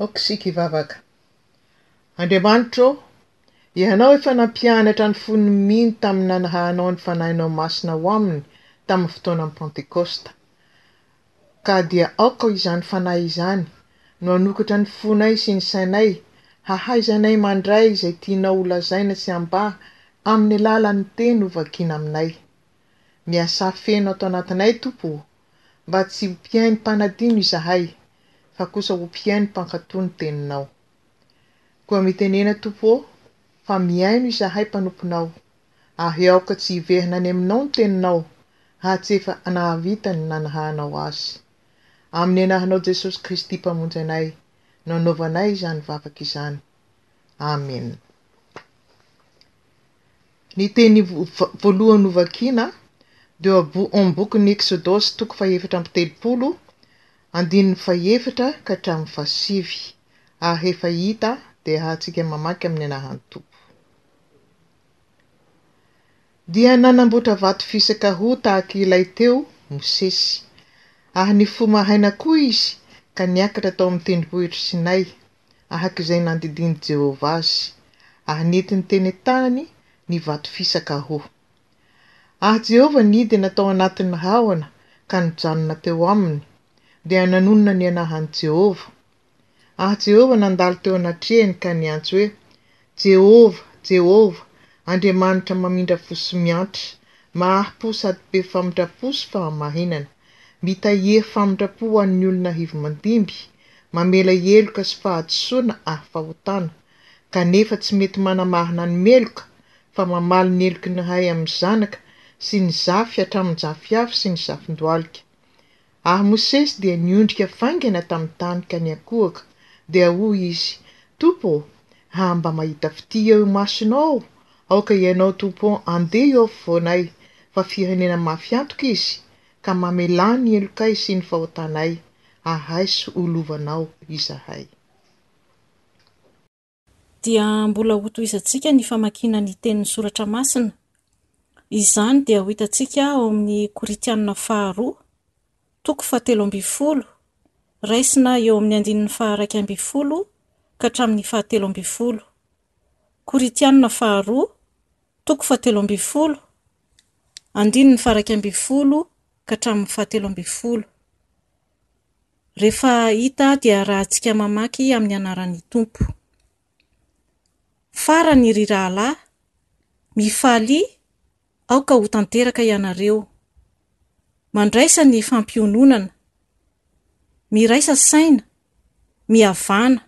Aoka isika hivavaka. Andriamanitra ô, Ianao efa nampianatra ny fon'ny mino tamin'ny nanahanao ny Fanahinao Masina ao aminy tamin'ny fotoanan'ny Pantekosta. Ka dia aoka izany Fanahy izany no hanokatra ny fonay sy ny sainay hahaizanay mandray izay tianao holazaina sy hambà amin'ny alalan'ny Teny hovakiana aminay. Miasà feno ato anatinay, Tompo ô, Mba tsy ho mpihaino mpanadino izahay, fa kosa ho mpihaino mpankatò ny teninao. Koa mitenena, Tompo ô, fa mihaino izahay mpanomponao, ary aoka tsy hiverina any aminao ny teninao, raha tsy efa nahavita ny nanirahanao azy. Amin'ny anaranao Jesosy Kristy Mpamonjy anay no anaovanay izany vavaka izany. Amena. Ny teny voalohany hovakina dia ao amin'ny bokin'ny Eksodosy toko fahefatra amby telopolo, andininy fahefatra ka hatramin'ny fahasivy, ary rehefa hita dia ahatsika mamaky amin'ny anaran'ny Tompo. Dia nanamboatra vato fisaka roa tahaka ilay teo Mosesy, ary nifoha maraina koa izy ka niakatra tao amin'ny tendrombohitr'i Sinay, araka izay nandidian'i Jehovah azy, ary nentiny teny an-tanany ny vato fisaka roa. Ary Jehovah nidina tao anatin'ny rahona ka nijanona teo aminy, dia nanonona ny anaran'i Jehovah. Ary Jehovah nandalo teo anatrehany ka niantso hoe, Jehovah, Jehovah, Andriamanitra mamindra fo sy miantra, maharim-po sady be famindram-po sy fahamarinana, mitahiry famindram-po ho an'ny olona hivy mandimby, mamela heloka sy fahadisoana ary fahotana, kanefa tsy mety manamarina ny meloka, fa mamaly ny heloky ny ray amin'ny zanaka sy ny zafy hatramin'ny zafy avo sy ny zafin-dohalika. Ary Mosesy dia niondrika faingana tamin'ny tany ka niankohoka, dia hoy izy, Tompo ô, raha mba mahita fitia eo imasonao aho, aoka Ianao, Tompo ô, handeha eo afovoanay, fa firenena mafy antoka izy, ka mamelà ny helokay sy ny fahotanay, ary raiso ho lovanao izahay. dia mbola hotohizantsika ny famakiana ny tenin'ny Soratra Masina. Izany dia ho hitantsika ao amin'ny Korintianina faharoa, toko fahatelo ambin'ny folo, raisina eo amin'ny andininy faharaika ambin'ny folo ka hatramin'ny fahatelo ambin'ny folo. Korintianina faharoa, toko fahatelo ambin'ny folo, andininy faharaika ambin'ny folo ka hatramin'ny fahatelo ambin'ny folo. Rehefa hita aho dia rahantsika mamaky amin'ny anaran'ny Tompo. Farany ry rahalahy, mifalia aoka ho tanteraka ianareo. Mandraisa ny fampiononana. Miraisa saina, mihavana,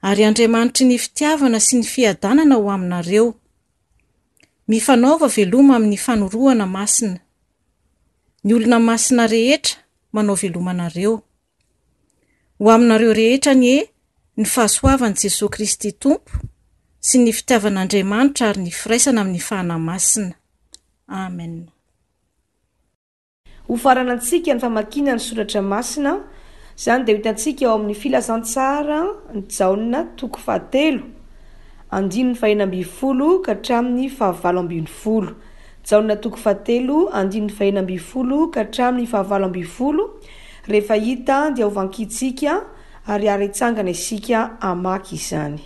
ary Andriamanitry ny fitiavana sy ny fiadanana ho aminareo. Mifanaova veloma amin'ny fanorohana masina. Ny olona masina rehetra manao veloma anareo. Ho aminareo rehetra anie ny fahasoavan'i Jesoa Kristy Tompo sy ny fitiavan'Andriamanitra ary ny firaisana amin'ny Fanahy Masina. Amen. Hofaranantsika ny famakiana ny soratra masina, izany dia ho hitantsika ao amin'ny Filazantsara an'i Jaona toko fahatelo, andininy fahenina ambin'ny folo ka hatramin'ny fahavalo ambin'ny folo. Jaona toko fahatelo andininy fahena ambin'ny folo ka hatramin'ny fahavalo ambin'ny folo, Rehefa hita dia ho vankintsika, ary ary hitsangana isika hamaky izany.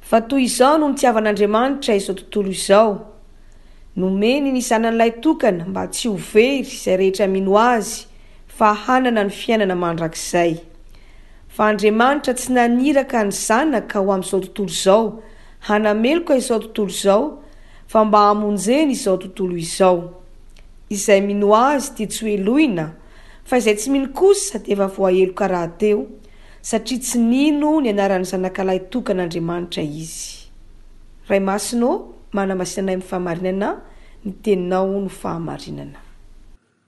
Fa toy izao no nitiavan'Andriamanitra izao tontolo izao, nomeny ny Zanany Lahy Tokana mba tsy ho very izay rehetra mino Azy fa hanana ny fiainana mandrakizay. Fa Andriamanitra tsy naniraka ny Zanaka ho amin'izao tontolo izao hanameloka izao tontolo izao fa mba hamonjeny izao tontolo izao. Izay mino azy dia tsy ho heloina fa izay tsy mino kosa dia efa voaheloka rahateo satria tsy nino ny anaran'ny zanakalahy tokan'Andriamanitra izy. Ray Masina ô, manamasina anay amin'ny fahamarinana, ny teninao no fahamarinana.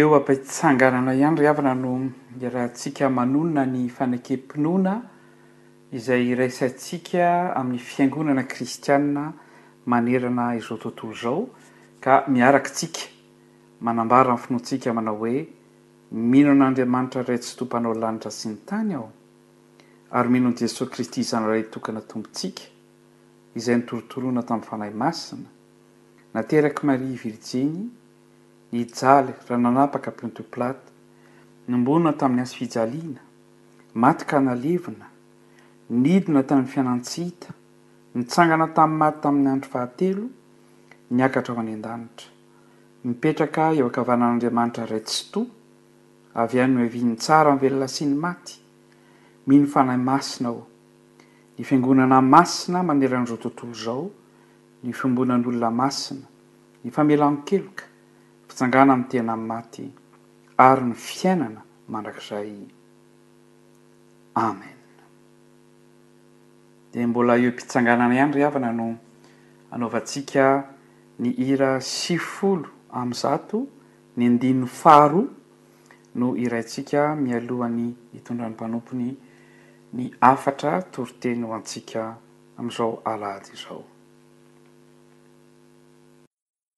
Eo am-pitsanganana ihany ry havana no iarahantsika manonona ny fanekem-pinoana izay iraisantsika amin'ny fiangonana kristiana manerana izao tontolo izao ka miaraka isika manambara ny finoantsika manao hoe, Mino an'Andriamanitra Ray Tsitoha Mpanao lanitra sy ny tany aho, ary mino an'i Jesoa Kristy Zanalay Tokana Tompontsika, izay notorotoroana tamin'ny Fanahy Masina, naterak'i Maria Virjiny, nijaly raha nanapaka Ponto Plat, nombonina tamin'ny hazo fijaliana, maty ka nalevina, nidina tany amin'ny fianan-tsy hita, nitsangana tamin'ny maty tamin'ny andro fahatelo, niakatra ho any an-danitra. Mipetraka eo ankavanan'Andriamanitra Ray Tsitoha, avy any Noevin'ny Tsara ny velona sy ny maty. Mino Fanahy Masina aho. Ny Fiangonana masina maneran'izao tontolo izao, ny fiombonan'olona masina, ny famelan-keloka, fitsangana amin'ny tena amin'ny maty, ary ny fiainana mandrakizay. Amen. Dia mbola eo am-pitsanganana ihany ry havana no hanaovantsika ny hira sivifolo amby zato ny andininy faharoa no hiraintsika mialohan'ny hitondran'ny mpanompony ny hafatra toriteny ho antsika amin'izao alahady izao.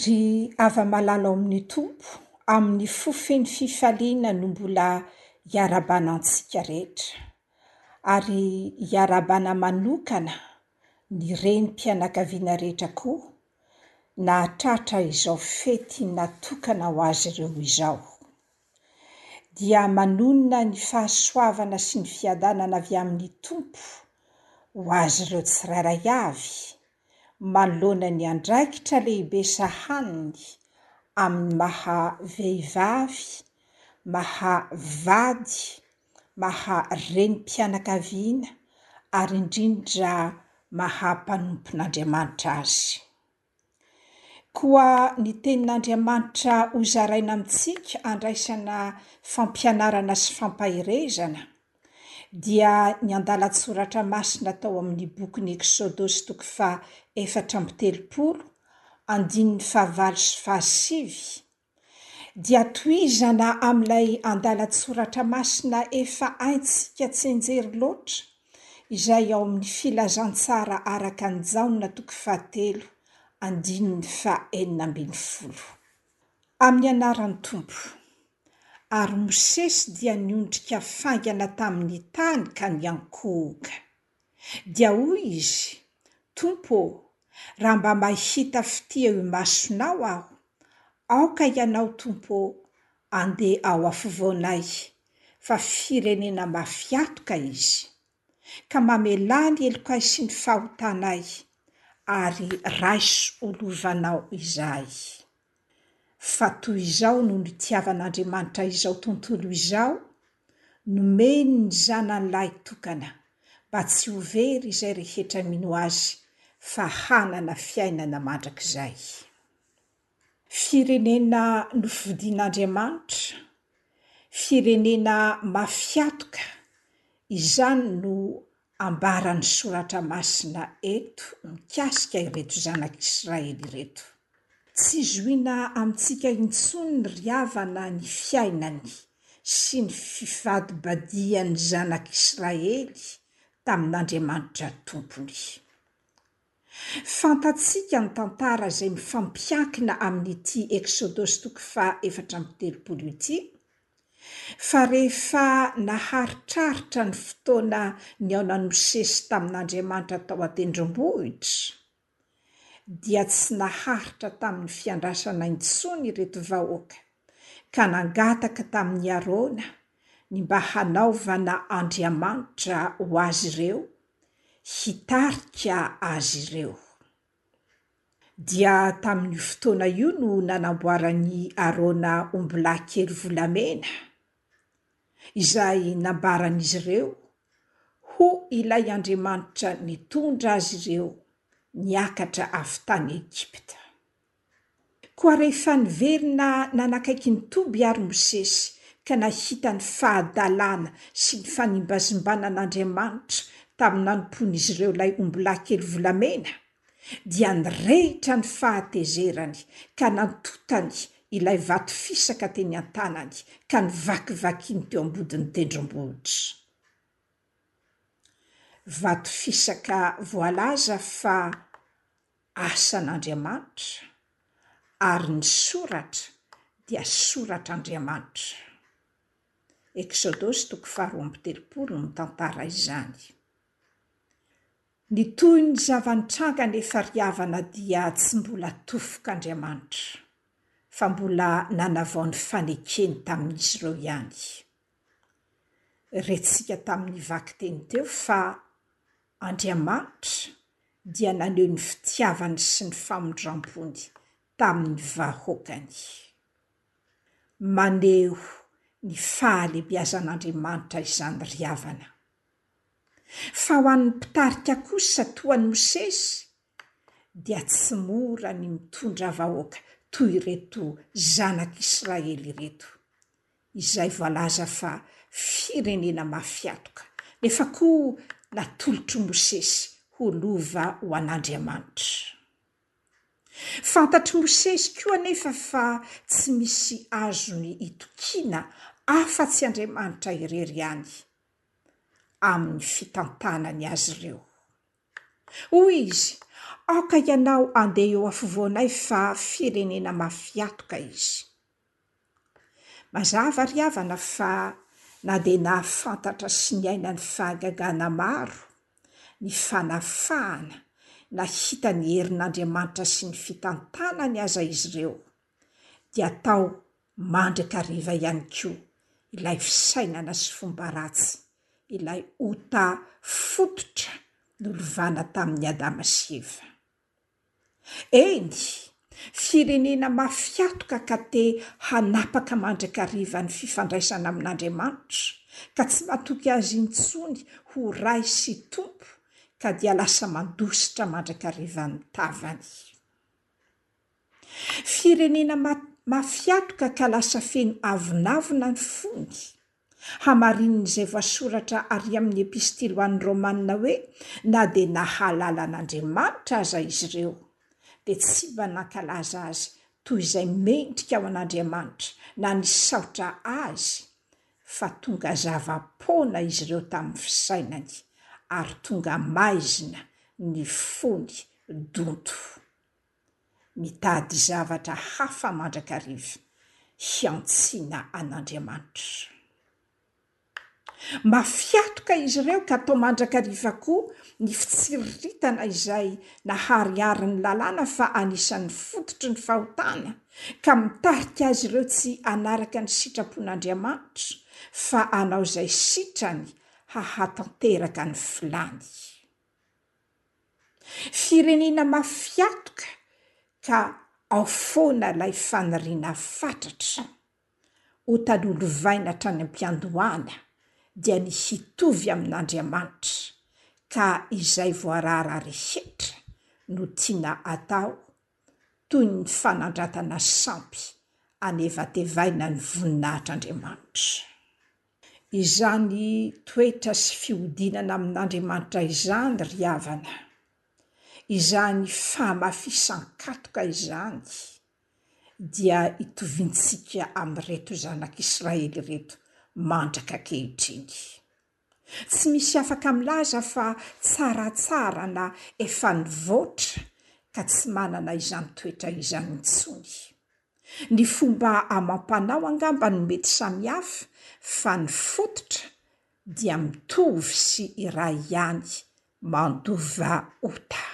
Ry hava-malala ao amin'ny Tompo, amin'ny fo feno fifaliana no mbola iarabana antsika rehetra. Ary iarabana manokana ny renim-pianakaviana rehetra koa nahatratra izao fety natokana ho azy ireo izao. Dia manonona ny fahasoavana sy ny fiadanana avy amin'ny Tompo ho azy ireo tsirairay avy, manoloana ny andraikitra lehibe sahaniny amin'ny maha vehivavy, maha vady, maha renim-pianakaviana ary indrindra maha mpanompon'Andriamanitra azy. Koa ny Tenin'Andriamanitra hozaraina amintsika andraisana fampianarana sy fampaherezana, dia ny andalan-tsoratra masina tao amin' ny Bokin' ny Eksôdôsy toko faha efatra amby telopolo, andininy fahavalo sy fahasivy, dia tohizana amin' ilay andalan-tsoratra masina efa haintsika tsenjery loatra, izay ao amin' ny Filazantsara araka an' i Jaona toko fahatelo, andininy faha enina ambin'ny folo. Amin'ny anaran'ny Tompo. Ary Mosesy dia niondrika faingana tamin'ny tany ka niankohoka. Dia hoy izy, Tompo ô, raha mba mahita fitia eo imasonao aho, aoka ianao, Tompo ô, andeha ao afovoanay, fa firenena mafy hatoka izy. ka mamelà ny helokay sy ny fahotanay, ary raiso ho lovanao izahay. Fa toy izao no nitiavan'Andriamanitra izao tontolo izao, nomeny ny Zanany Lahitokana, mba tsy ho very izay rehetra mino Azy, fa hanana fiainana mandrakizay. Firenena nofidin'Andriamanitra, firenena mafiatoka, izany no ambaran'ny Soratra Masina eto mikasika ireto zanak'Israely ireto. Tsy zohiana amintsika intsony ny riavana ny fiainany sy ny fifadibadihan'ny zanak'Israely tamin'Andriamanitra Tompony. Fantatsika ny tantara izay mifampiankina amin'ity Eksodosy toko faha efatra amby telopolo ity, fa rehefa naharitraritra ny fotoana nihaonan'i Mosesy tamin'Andriamanitra tao an-tendrombohitra, dia tsy naharitra tamin'ny fiandrasana intsony ireto vahoaka, ka nangataka tamin'i Arona ny mba hanaovana andriamanitra ho azy ireo hitarika azy ireo. Dia tamin'io fotoana io no nanamboaran'i Arona ombilahy kely volamena, izay nambaran'izy ireo ho ilay andriamanitra nitondra azy ireo niakatra avy tany Egypta. Koa rehefa niverina nanakaiky ny toby àry Mosesy ka nahita ny fahadalana sy ny fanimbazimbanan'Andriamanitra tamin'ny nanompoan'izy ireo ilay ombilahy kely volamena, dia nirehitra ny fahatezerany ka nantotany ilay vato fisaka teny an-tanany ka novakivakiany teo am-bodin'ny tendrombohitra. Vato fisaka voalaza fa Asan'Andriamanitra, ary ny soratra dia soratr'Andriamanitra. Eksodosy toko faharoa amby telopolo no mitantara izany. Ny toy ny zava-nitranga anefa ry havana dia tsy mbola tofok'Andriamanitra, fa mbola nanavao ny fanekeny tamin'izy ireo ihany. Retsika tamin'ny vakiteny teo fa Andriamanitra dia naneho ny fitiavany sy ny famindram-pony tamin'ny vahoakany. Maneho ny fahalehibiazan'Andriamanitra izany ry havana. Fa ho an'ny mpitarika kosa toa an'i Mosesy dia tsy mora ny mitondra vahoaka toy ireto zanak'Israely ireto. izay voalaza fa firenena mafiatoka, nefa koa natolotr'i Mosesy ho lova ho an'Andriamanitra. Fantatr'i Mosesy koa anefa fa tsy misy azony itokiana afa-tsy Andriamanitra irery ihany, amin'ny fitantanany azy ireo. Hoy izy, Aoka ianao handeha eo afovoanay fa firenena mafiatoka izy. Mazava ry havana fa na dia nahafantatra sy niaina ny fahagagana maro, ny fanafahana, nahita ny herin'Andriamanitra sy ny fitantanany aza izy ireo, dia tao Mandrakariva ihany koa ilay fisainana sy fomba ratsy, ilay ota fototra nolovana tamin'i Adama sy Eva. Eny, firenena mafiatoka ka te hanapaka mandrakariva ny fifandraisana amin'Andriamanitra, ka tsy matoky Azy intsony ho Ray sy Tompo, ka dia lasa mandositra mandrakarivan'ny tavany. Firenena mafiatoka ka lasa feno avonavona ny fony. Hamarinin'izay voasoratra ary amin'ny Epistily ho an'ny Romana hoe na dia nahalala an'Andriamanitra aza izy ireo, dia tsy mba nankalaza azy toy izay mendrika ho an'Andriamanitra na nisaotra azy, fa tonga zava-poana izy ireo tamin'ny fisainany, ary tonga maizina ny fony donto. Mitady zavatra hafa mandrakariva hiantsiana an'Andriamanitra. Mafiatoka izy ireo ka atao mandrakariva koa ny fitsiriritana izay nahariharin'ny Lalàna fa anisan'ny fototry ny fahotana ka mitarika azy ireo tsy hanaraka ny sitrapon'Andriamanitra fa hanao izay sitrany hahatanteraka ny filany. Firenena mafiatoka ka ao foana ilay faniriana fatratra ho talolovaina hatrany am-piandohana dia ny hitovy amin'Andriamanitra ka izay voarara rehetra no tiana atao toy ny fanandratana sampy anevatevaina ny voninahitr'Andriamanitra. Izany toetra sy fihodinana amin'Andriamanitra izany ry havana, izany fahamafisan-katoka izany dia itoviantsika amin'ireto zanak'Israely ireto mandraka ankehitriny. Tsy misy afaka milaza fa tsaratsara na efa nivoatra ka tsy manana izany toetra izany intsony. Ny fomba amam-panao angamba no mety samihafa fa ny fototra dia mitovy sy iray ihany, mandova ota.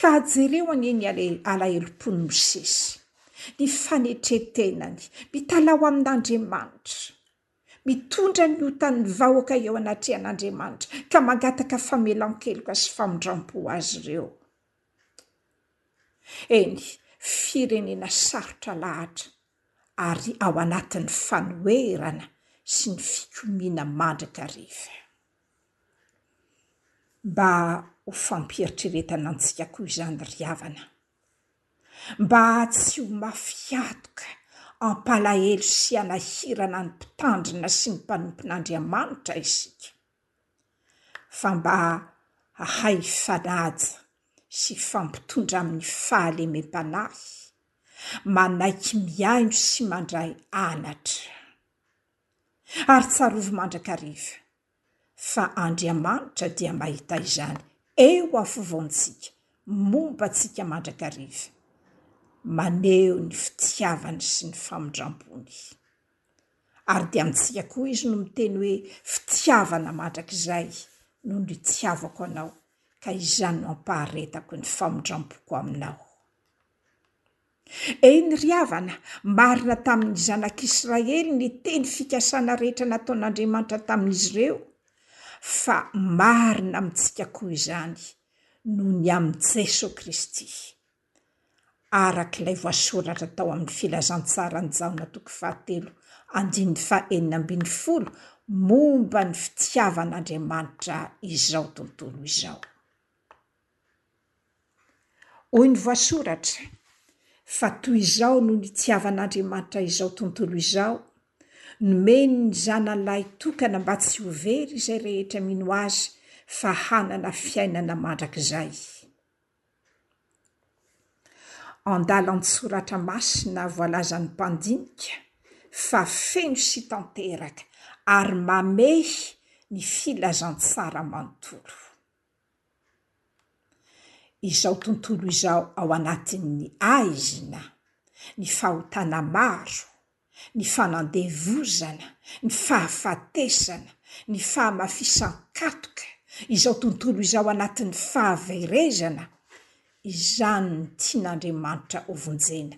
Ka jereo anie ny alahelom-pon'i Mosesy, ny fanetren-tenany, mitalaho amin'Andriamanitra, mitondra ny otan'ny vahoaka eo anatrehan'Andriamanitra ka mangataka famelan-keloka sy famindram-po azy ireo. Eny, firenena sarotra lahatra ary ao anatin'ny fanoherana sy ny fikomiana mandrakariva. Mba ho fampieritreretana antsika koa izany ry havana, mba tsy ho mafy hatoka hampalahelo sy hanahirana ny Mpitandrina sy ny mpanompon'Andriamanitra isika. fa mba hahay hifanaja sy hifampitondra amin'ny fahalemem-panahy, manaiky mihaino sy mandray anatra. Ary tsarovy mandrakariva fa Andriamanitra dia mahita izany eo afovoantsika, momba antsika mandrakariva, maneho ny fitiavany sy ny famindram-pony. Ary dia amintsika koa Izy no miteny hoe, Fitiavana mandrakizay noho ny itiavako anao, ka izany no ampaharetako ny famindram-poko aminao. Eny ry havana, marina tamin'ny Zanak'Israely ny teny fikasana rehetra nataon'Andriamanitra tamin'izy ireo, fa marina amintsika koa izany noho ny amin'i Jesoa Kristy. araka ilay voasoratra tao amin'ny Filazantsaran'i Jaona toko fahatelo andininy fahenina ambin'ny folo momba ny fitiavan'Andriamanitra izao tontolo izao. Hoy ny voasoratra, Fa toy izao no nitiavan'Andriamanitra izao tontolo izao, nomeny ny Zanany Lahitokana mba tsy ho very izay rehetra mino Azy fa hanana fiainana mandrakizay. Andalan-tsoratra masina voalazan'ny mpandinika fa feno sy tanteraka ary mamehy ny filazantsara manontolo. Izao tontolo izao ao anatin'ny aizina, ny fahotana maro, ny fanandevozana, ny fahafatesana, ny fahamafisan-katoka izao tontolo izao anatin'ny fahaverezana, izany no tian'Andriamanitra hovonjena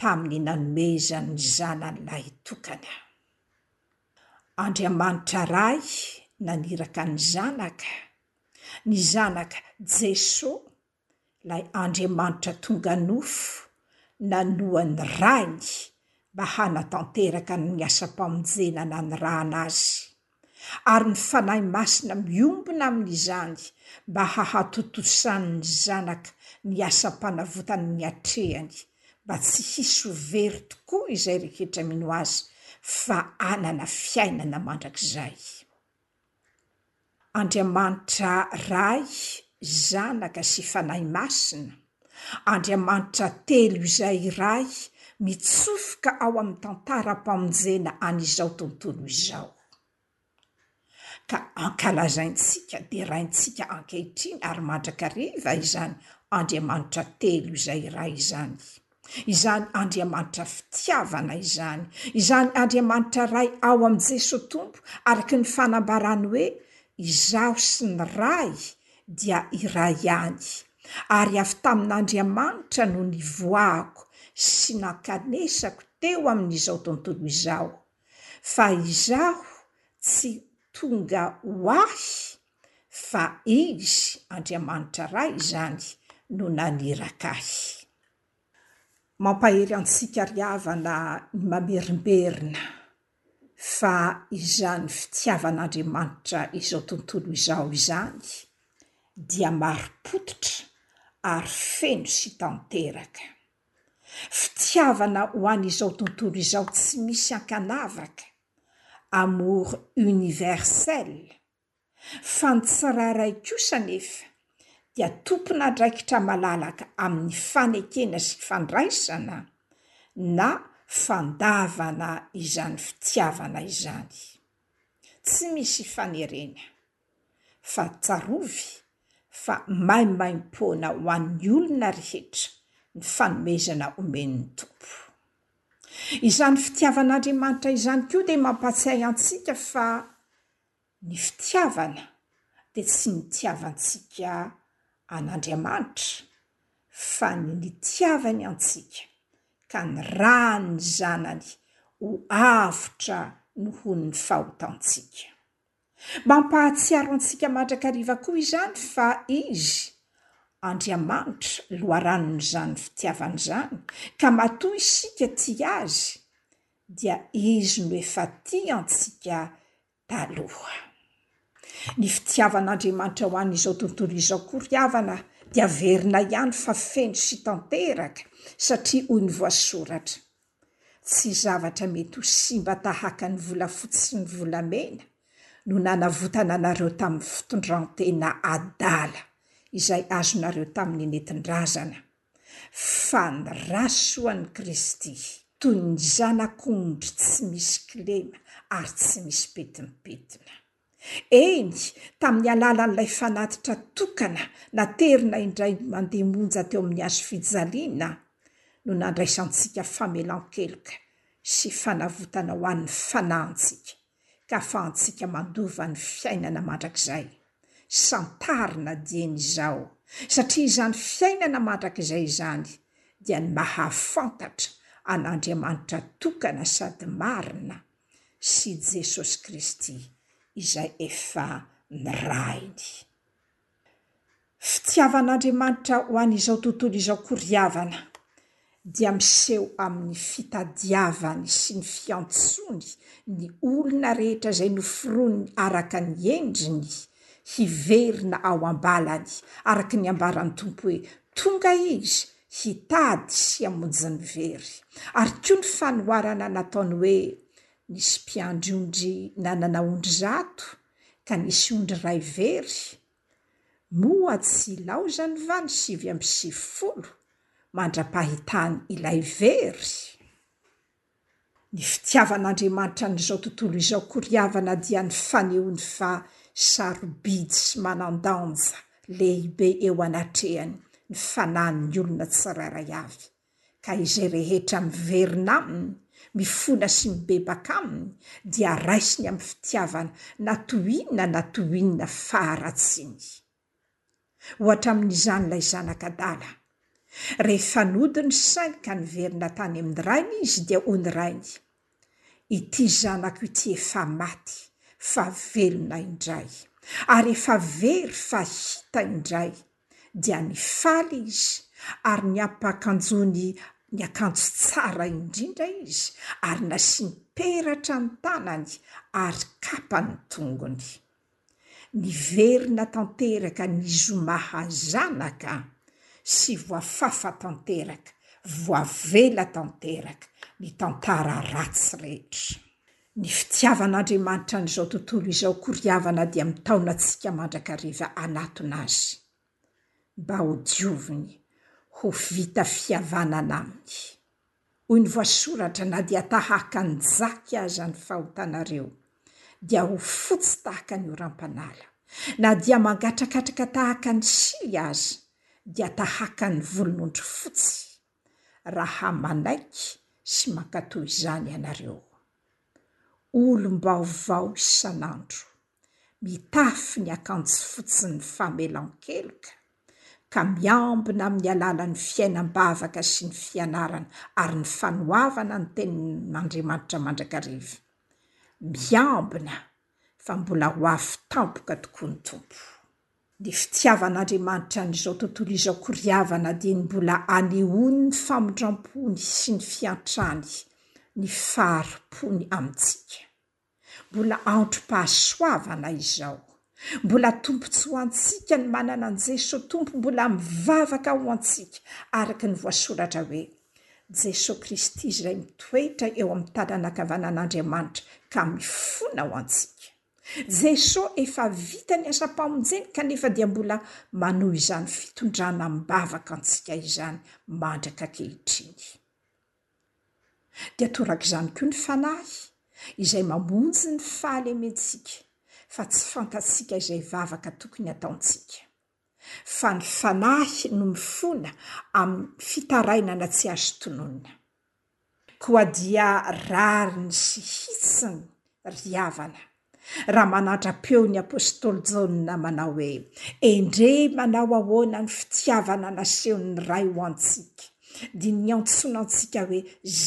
tamin'ny nanomezany ny Zanany lahitokana. Andriamanitra Ray naniraka ny Zanaka, ny Zanaka Jeso Ilay Andriamanitra tonga nofo nanoa ny Rany mba hanatanteraka ny asam-pamonjena nanirahana Azy, ary ny Fanahy Masina miombona amin'izany mba hahatontosan'ny zanaka ny asam-panavotany ny atrehany, mba tsy hisy ho very tokoa izay rehetra mino Azy fa hanana fiainana mandrakizay. Andriamanitra Ray, Zanaka sy Fanahy Masina, Andriamanitra telo izay iray mitsofoka ao amin'ny tantaram-pamonjena an'izao tontolo izao. Ka ankalazaintsika, deraintsika ankehitriny ary mandrakariva izany Andriamanitra telo izay iray izany. Izany Andriamanitra fitiavana izany, izany Andriamanitra Ray ao amin'i Jesoa Tompo, araka ny fanambarany hoe, Izaho sy ny Ray dia iray ihany. Ary avy tamin'Andriamanitra no nivoahako sy nankanesako teo amin'izao tontolo izao. Fa izaho tsy tonga ho ahy fa Izy, Andriamanitra Ray, izany no naniraka ahy. Mampahery antsika ry havana ny mamerimberina fa izany fitiavan'Andriamanitra izao tontolo izao izany dia marim-pototra ary feno sy tanteraka. Fitiavana ho an'izao tontolo izao tsy misy ankanavaka, amour universel, Fa ny tsirairay kosa anefa dia tompon'andraikitra malalaka amin'ny fanekena sy fandraisana na fandavana izany fitiavana izany. Tsy misy fanerena, fa tsarovy fa maimaimpoana ho an'ny olona rehetra ny fanomezana omen'ny Tompo. Izany fitiavan'Andriamanitra izany koa dia mampatsiahy antsika fa Ny fitiavana dia tsy ny tiavantsika an'Andriamanitra fa ny nitiavany antsika ka nirahany ny Zanany ho avotra noho ny fahotantsika. Mampahatsiaro antsika mandrakariva koa izany fa Izy, Andriamanitra, loharanon'izany fitiavana izany ka matoa isika tia Azy dia izy no efa tia antsika taloha. Ny fitiavan'Andriamanitra ho an'izao tontolo izao koa ry havana dia averina ihany fa feno sy tanteraka satria hoy ny voasoratra, Tsy zavatra mety ho simba tahaka ny volafotsy sy ny volamena no nanavotana anareo tamin'ny fitondran-tena adala izay azonareo tamin'ny nentin-drazana. fa ny ra soan'i Kristy toy ny zanak'ondry tsy misy kilema ary tsy misy petimpetina. Eny, tamin'ny alalan'ilay fanatitra tokana naterina indray mandeha monja teo amin'ny hazo fijaliana no nandraisantsika famelan-keloka sy fanavotana ho an'ny fanahintsika. ka afahantsika mandova ny fiainana mandrakizay. Santarina dieny izao, satria izany fiainana mandrakizay izany dia ny mahafantatra an'Andriamanitra tokana sady marina sy Jesosy Kristy izay efa nirahiny. Fitiavan'Andriamanitra ho an'izao tontolo izao koa ry havana dia miseho amin'ny fitadiavany sy ny fiantsoany ny olona rehetra izay noforoniny araka ny endriny hiverina ao am-balany araka ny ambaran'ny Tompo hoe, Tonga Izy hitady sy hamonjy ny very. Ary koa ny fanoharana nataony hoe, Nisy mpiandry ondry nanana ondry zato, ka nisy ondry iray very, moa tsy ilaozany va ny sivy amby sivifolo mandra-pahitany ilay very? Ny fitiavan'Andriamanitra an'izao tontolo izao koriavana dia ny fanehoany fa sarobidy sy manan-danja lehibe eo anatrehany ny fanan'ny olona tsirairay avy. ka izay rehetra miverina aminy, mifona sy mibebaka aminy, dia raisiny amin'ny fitiavana na toy inona na toy inona faharatsiny. Ho hatramin'izany ilay zanak' adala. Rehefa nody ny sainy ka niverina tany amin'ny rainy izy, dia hoy ny rainy, Ity zanako ity efa maty, fa velona indray. Ary efa very, fa hita indray. dia nifaly izy ary niampakanjony ny akanjo tsara indrindra izy ary nasiany peratra ny tanany ary kapa ny tongony. Niverina tanteraka ny zoma hazanaka sy voafafa tanteraka, voavela tanteraka ny tantara ratsy rehetra. Ny fitiavan'Andriamanitra an'izao tontolo izao koriavana dia mitaona antsika mandrakariva hanatona Azy, mba hodioviny ho vita fihavanana Aminy. Hoy ny voasoratra, Na dia tahaka ny jaky aza ny fahotanareo, dia ho fotsy tahaka ny oram-panala, na dia mangatrakatraka tahaka ny sily aza, dia tahaka ny volon'ondry fotsy. raha manaiky sy mankatò izany ianareo. Olom-baovao isan'andro, mitafy ny akanjo fotsin'ny famelan-keloka, ka miambina amin'ny alalan'ny fiainam-bavaka sy ny fianarana ary ny fanoavana ny Tenin'Andriamanitra mandrakariva. Miambina fa mbola ho avy tampoka tokoa ny Tompo. Ny fitiavan'Andriamanitra an'izao tontolo izao koriavana dia ny mbola anehoany ny famindram-pony sy ny fiantrany, ny fahari-pony amintsika. Mbola androm-pahasoavana izao. Mbola tombontsoa antsika ny manana an'i Jesoa Tompo mbola mivavaka ho antsika araka ny voasoratra hoe, Jesoa Kristy izay mitoetra eo amin'ny tanana ankavanan'Andriamanitra ka mifona ho antsika. Jeso efa vita ny asam-pamonjeny kanefa dia mbola manohy izany fitondrana am-bavaka antsika izany mandraka ankehitriny. Dia torak'izany koa ny Fanahy izay mamonjy ny fahalementsika fa tsy fantatsika izay vavaka tokony ataontsika. fa ny fanahy no mifona amin'ny fitarainana tsy azo tononina. Koa dia rariny sy hitsiny ry havana, raha manatra-peo ny apostoly Jaona manao hoe, Endrey manao ahoana ny fitiavana nasehon'ny Ray ho antsika, dia niantsoana antsika hoe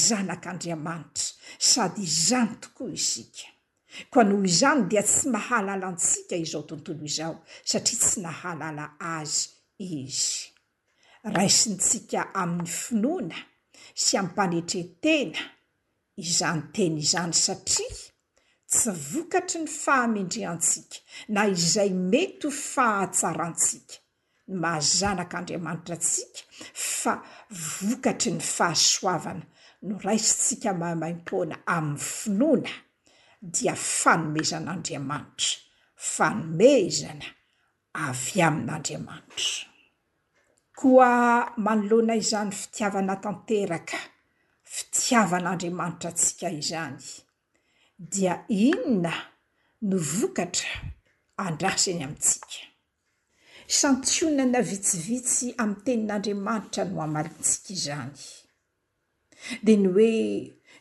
zanak'Andriamanitra, sady izany tokoa isika. Koa noho izany dia tsy mahalala antsika izao tontolo izao, satria tsy nahalala Azy Izy. Raisintsika amin'ny finoana sy am-panetren-tena izany teny izany, satria tsy vokatry ny fahamendrehantsika na izay mety ho fahatsarantsika, ny maha zanak'Andriamanitra antsika fa vokatry ny fahasoavana noraisintsika maimaim-poana amin'ny finoana dia fanomezan'Andriamanitra, fanomezana avy amin'Andriamanitra. Koa manoloana izany fitiavana tanteraka, fitiavan'Andriamanitra antsika izany, dia inona no vokatra andrasany amintsika? Santionana vitsivitsy amin'ny Tenin'Andriamanitra no hamalintsika izany. Dia ny hoe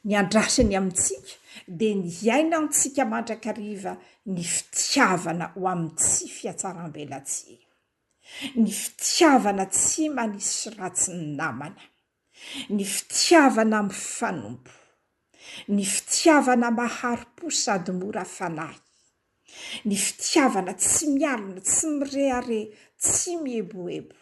ny andrasany amintsika dia ny hiainantsika mandrakariva ny fitiavana ho amin'ny tsy fihatsaram-belatsihy, ny fitiavana tsy manisy ratsy ny namana. Ny fitiavana mifanompo. Ny fitiavana mahari-po sady mora fanahy. Ny fitiavana tsy mialona, tsy mirehareha, tsy mieboebo.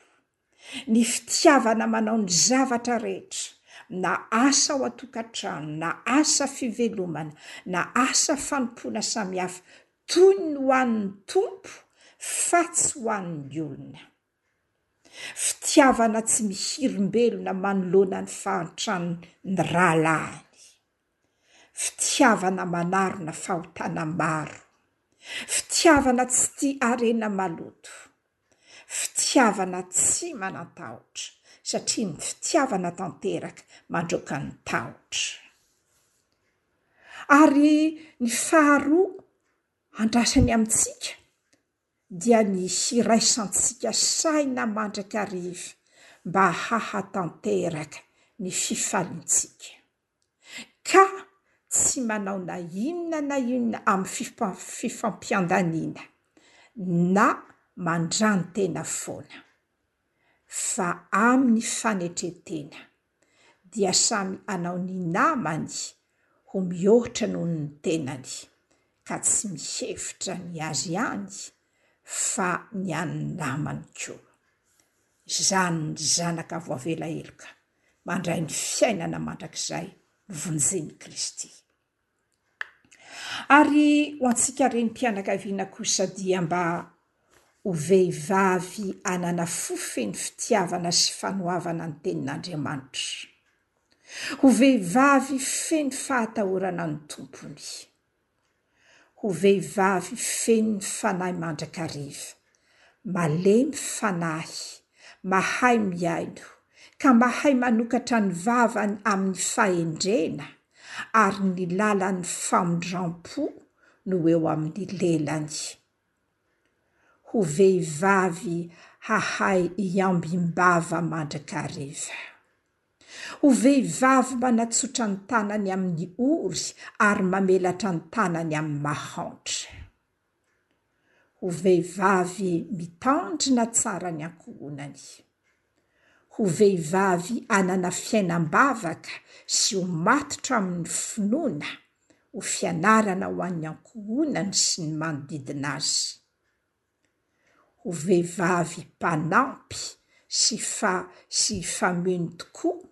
Ny fitiavana manao ny zavatra rehetra, na asa ao an-tokantrano, na asa fivelomana, na asa fanompoana samihafa, toy ny ho an'ny Tompo, fa tsy ho an'ny olona. Fitiavana tsy mihirimbelona manoloana ny fahantran' ny rahalahiny. Fitiavana manarona fahotana maro. Fitiavana tsy tia harena maloto. Fitiavana tsy manan-tahotra, satria ny fitiavana tanteraka mandroaka ny tahotra. Ary ny faharoa andrasany amintsika dia ny hiraisantsika saina mandrakariva mba hahatanteraka ny fifalintsika, ka tsy manao na inona na inona amin'ny fifampiandaniana na mandrantena foana, fa amin'ny fanetren-tena. dia samy hanao ny namany ho mihoatra noho ny tenany, ka tsy mihevitra ny azy ihany fa ny an'ny namany koa. Izany ny zanaka voavela heloka mandray ny fiainana mandrakizay novonjen'i Kristy. Ary ho antsika renim-pianakaviana kosa dia mba ho vehivavy hanana fo feno fitiavana sy fanoavana ny Tenin'Andriamanitra. Ho vehivavy feno fahatahorana ny Tompony. Ho vehivavy feno ny Fanahy mandrakariva. Malemy fanahy, mahay mihaino, ka mahay manokatra ny vavany amin'ny fahendrena, ary ny lalan'ny famindram-po no eo amin'ny lelany. Ho vehivavy hahay hiambim-bava mandrakariva. Ho vehivavy manatsotra ny tanany amin'ny ory ary mamelatra ny tanany amin'ny mahantra. Ho vehivavy mitaontrina tsara ny ankohonany. Ho vehivavy hanana fiainam-bavaka sy ho matotra amin'ny finoana ho fianarana ho an'ny ankohonany sy ny manodidina azy. Ho vehivavy mpanampy sy fa sy fameno tokoa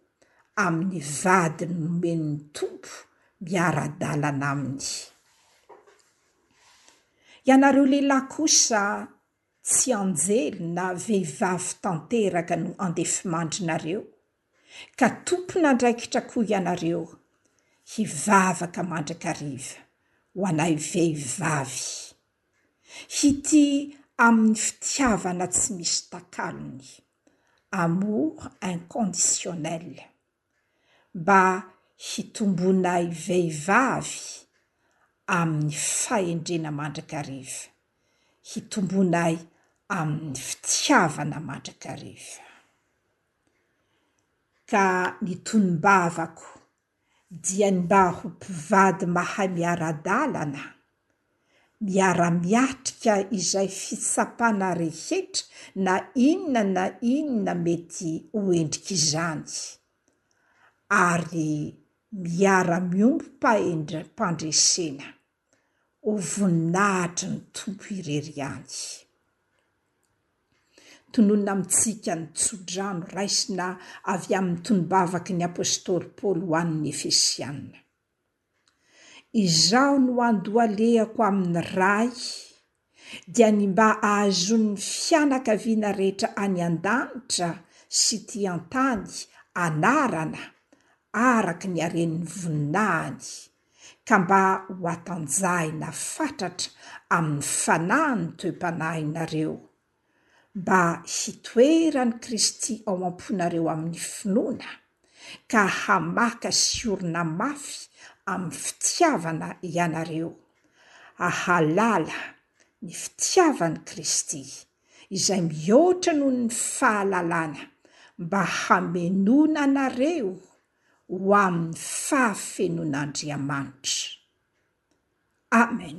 amin'ny vadiny nomen'ny Tompo miara-dalana aminy. Ianareo lehilahy kosa tsy anjely na vehivavy tanteraka no andefimandrinareo ka tompon'andraikitra koa ianareo hivavaka mandrakariva ho anay vehivavy hitia amin'ny fitiavana tsy misy takalony, amour inconditionnel. mba hitombonay vehivavy amin'ny fahendrena mandrakariva, hitombonay amin'ny fitiavana mandrakariva. Ka ny tonom-bavako dia ny mba ho mpivady mahay miara-dalana, miara-miatrika izay fitsapana rehetra na inona na inona mety ho endrik'izany, ary miara-miombom-pahendrim-pandresena, ho voninahitry ny Tompo irery ihany. Tononina amintsika ny tsodrano raisina avy amin'ny tonom-bavaky ny apostoly Paoly ho an'ny Efesiana. Izaho no andohalehako amin'ny Ray, dia ny mba ahazoan'ny fianakaviana rehetra any an-danitra sy ety an-tany anarana araka ny haren'ny voninahiny, ka mba ho atanjahina fatratra amin'ny fanahiny toe-panahinareo. mba hitoeran'i Kristy ao am-ponareo amin'ny finoana, ka hamaka sy hiorina mafy amin'ny fitiavana ianareo, ahalala ny fitiavan'i Kristy, izay mihoatra noho ny fahalalana, mba hamenoana anareo ho amin'ny fahafenoan'Andriamanitra. Amen.